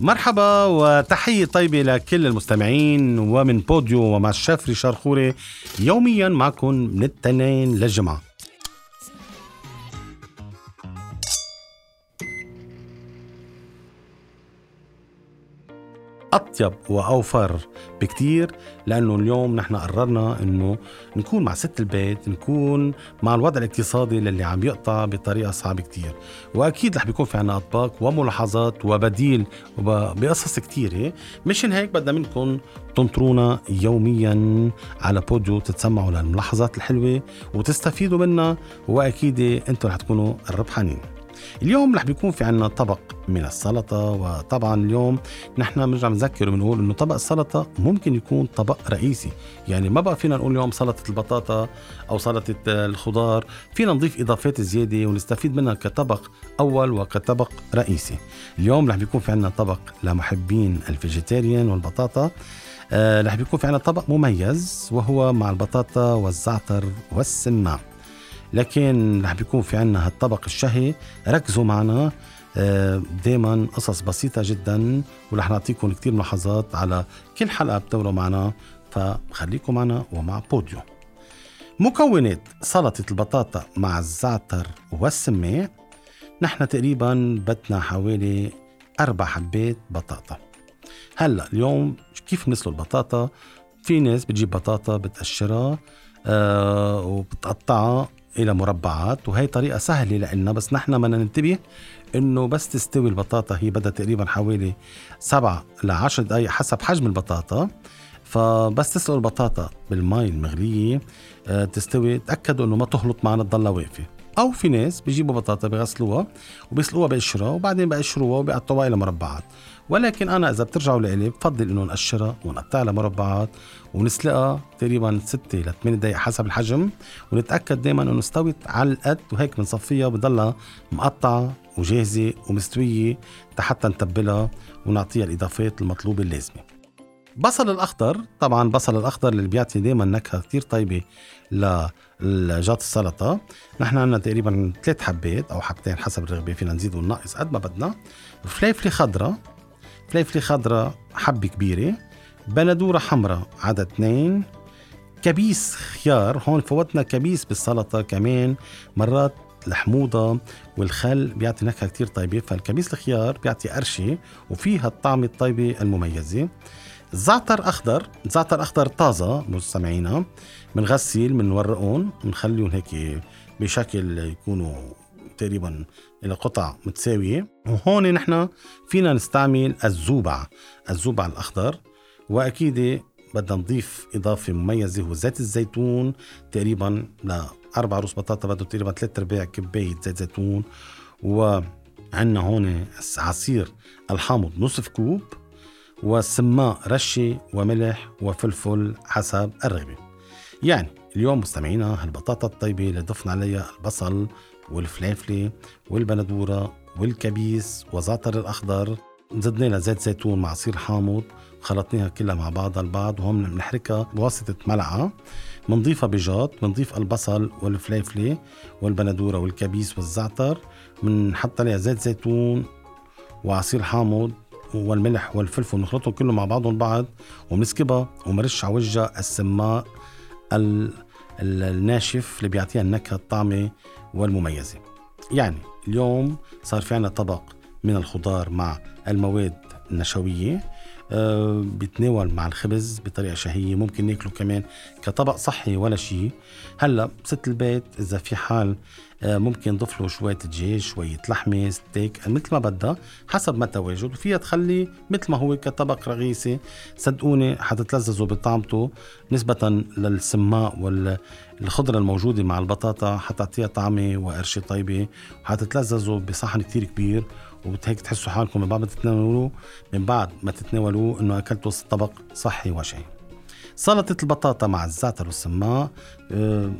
مرحبا وتحية طيبة لكل المستمعين ومن بوديو ومع الشيف ريشار خوري يوميا معكم من التنين للجمعة. أطيب وأوفر بكتير لأنه اليوم نحن قررنا إنه نكون مع ست البيت نكون مع الوضع الاقتصادي اللي عم يقطع بطريقة صعبة كتير. وأكيد رح بيكون في عنا أطباق وملاحظات وبديل بقصص كتيرة. مشان هيك بدنا منكم تنطرونا يوميا على بوديو تتسمعوا للملاحظات الحلوة وتستفيدوا منها وأكيد أنتم رح تكونوا الربحانين اليوم رح بيكون في عنا طبق من السلطة وطبعا اليوم نحن بنرجع بنذكر وبنقول إنه طبق السلطة ممكن يكون طبق رئيسي. يعني ما بقى فينا نقول اليوم سلطة البطاطا أو سلطة الخضار فينا نضيف إضافات زيادة ونستفيد منها كطبق أول وكطبق رئيسي. اليوم رح بيكون في عنا طبق لمحبين الفيجيتيريان والبطاطا. آه رح بيكون في عنا طبق مميز وهو مع البطاطا والزعتر والسماع لكن رح بيكون في عنا هالطبق الشهي. ركزوا معنا. آه، دائما قصص بسيطة جدا ورح نعطيكم كتير ملاحظات على كل حلقة بتوروا معنا. فخليكم معنا ومع بوديو. مكونات سلطة البطاطا مع الزعتر والسماء نحن تقريبا بدنا حوالي أربع حبات بطاطا. هلا اليوم كيف نسلق البطاطا؟ في ناس بتجيب بطاطا بتقشرها آه وبتقطعها. إلى مربعات وهي طريقة سهلة لنا بس نحن بدنا ننتبه إنه بس تستوي البطاطا هي بدها تقريبا حوالي سبعة ل 10 دقائق حسب حجم البطاطا. فبس تسلق البطاطا بالمي المغلية آه، تستوي تأكدوا إنه ما تهلط معنا تضلها واقفة. أو في ناس بيجيبوا بطاطا بغسلوها وبيسلقوها بقشرها وبعدين بقشروها وبيقطعوها إلى مربعات. ولكن أنا إذا بترجعوا لإلي بفضل إنه نقشرها ونقطعها لمربعات ونسلقها تقريبا 6 ل 8 دقائق حسب الحجم ونتأكد دائما إنه استوت على القد وهيك بنصفيها بضلها مقطعة وجاهزة ومستوية حتى نتبلها ونعطيها الإضافات المطلوبة اللازمة. بصل الأخضر طبعا بصل الأخضر اللي بيعطي دائما نكهة كثير طيبة لجات السلطة. نحن عندنا تقريبا ثلاث حبات أو حبتين حسب الرغبة فينا نزيد وننقص قد ما بدنا. فليفلة خضراء فليفلة خضراء حبة كبيرة بندورة حمراء عدد اثنين كبيس خيار هون فوتنا كبيس بالسلطة كمان مرات الحموضة والخل بيعطي نكهة كتير طيبة فالكبيس الخيار بيعطي قرشة وفيها الطعمة الطيبة المميزة. زعتر أخضر. زعتر أخضر طازة مستمعينا بنغسل بنورقهم بنخليهم هيك بشكل يكونوا تقريبا إلى قطع متساوية. وهون نحن فينا نستعمل الزوبع. الزوبع الأخضر. وأكيد بدنا نضيف إضافة مميزة هو زيت الزيتون تقريبا لأربع روس بطاطا بده تقريبا ثلاث ارباع كباية زيت زيتون. وعندنا هون عصير الحامض نصف كوب. وسماء رشة وملح وفلفل حسب الرغبة. يعني اليوم مستمعينا هالبطاطا الطيبة اللي ضفنا عليها البصل والفليفلة والبندورة والكبيس وزعتر الأخضر زدنا لها زيت زيتون مع عصير حامض خلطناها كلها مع بعضها البعض وهون بنحركها بواسطة ملعقة. بنضيفها بجاط بنضيف البصل والفليفلة والبندورة والكبيس والزعتر بنحط عليها زيت زيتون وعصير حامض والملح والفلفل ونخلطهم كله مع بعضهم بعض وبنسكبها ومرش على وجهها السماء الناشف اللي بيعطيها النكهة الطعمة والمميزة. يعني اليوم صار في عنا طبق من الخضار مع المواد النشوية. أه بيتناول مع الخبز بطريقة شهية ممكن ناكله كمان كطبق صحي ولا شيء. هلأ ست البيت إذا في حال آه، ممكن نضيف له شوية دجاج شوية لحمة ستيك مثل ما بدها حسب ما تواجد وفيها تخلي مثل ما هو كطبق رغيسي صدقوني حتتلذذوا بطعمته نسبة للسماء والخضرة الموجودة مع البطاطا حتعطيها طعمة وقرشة طيبة وحتتلذذوا بصحن كتير كبير. وهيك تحسوا حالكم من بعد ما تتناولوه من بعد ما تتناولوه إنه أكلتوا طبق صحي وشهي سلطة البطاطا مع الزعتر والسماء آه،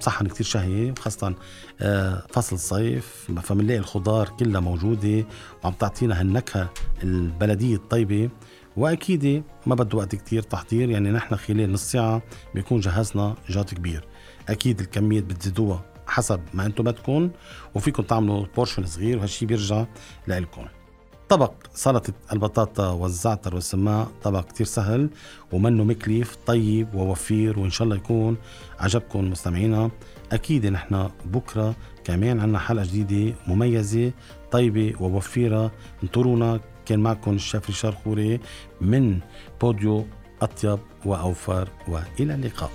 صحن كتير شهي خاصة آه، فصل صيف فمنلاقي الخضار كلها موجودة وعم تعطينا هالنكهة البلدية الطيبة. وأكيد ما بده وقت كتير تحضير يعني نحن خلال نص ساعة بيكون جهزنا جات كبير. أكيد الكمية بتزيدوها. حسب ما أنتم بدكم وفيكم تعملوا portion صغير وهالشي بيرجع لإلكم. طبق سلطة البطاطا والزعتر والسماق طبق كتير سهل ومنه مكلف طيب ووفير وإن شاء الله يكون عجبكم مستمعينا. أكيد نحن بكرة كمان عنا حلقة جديدة مميزة طيبة ووفيرة. انطرونا كان معكم الشيف ريشار خوري من بوديو أطيب وأوفر وإلى اللقاء.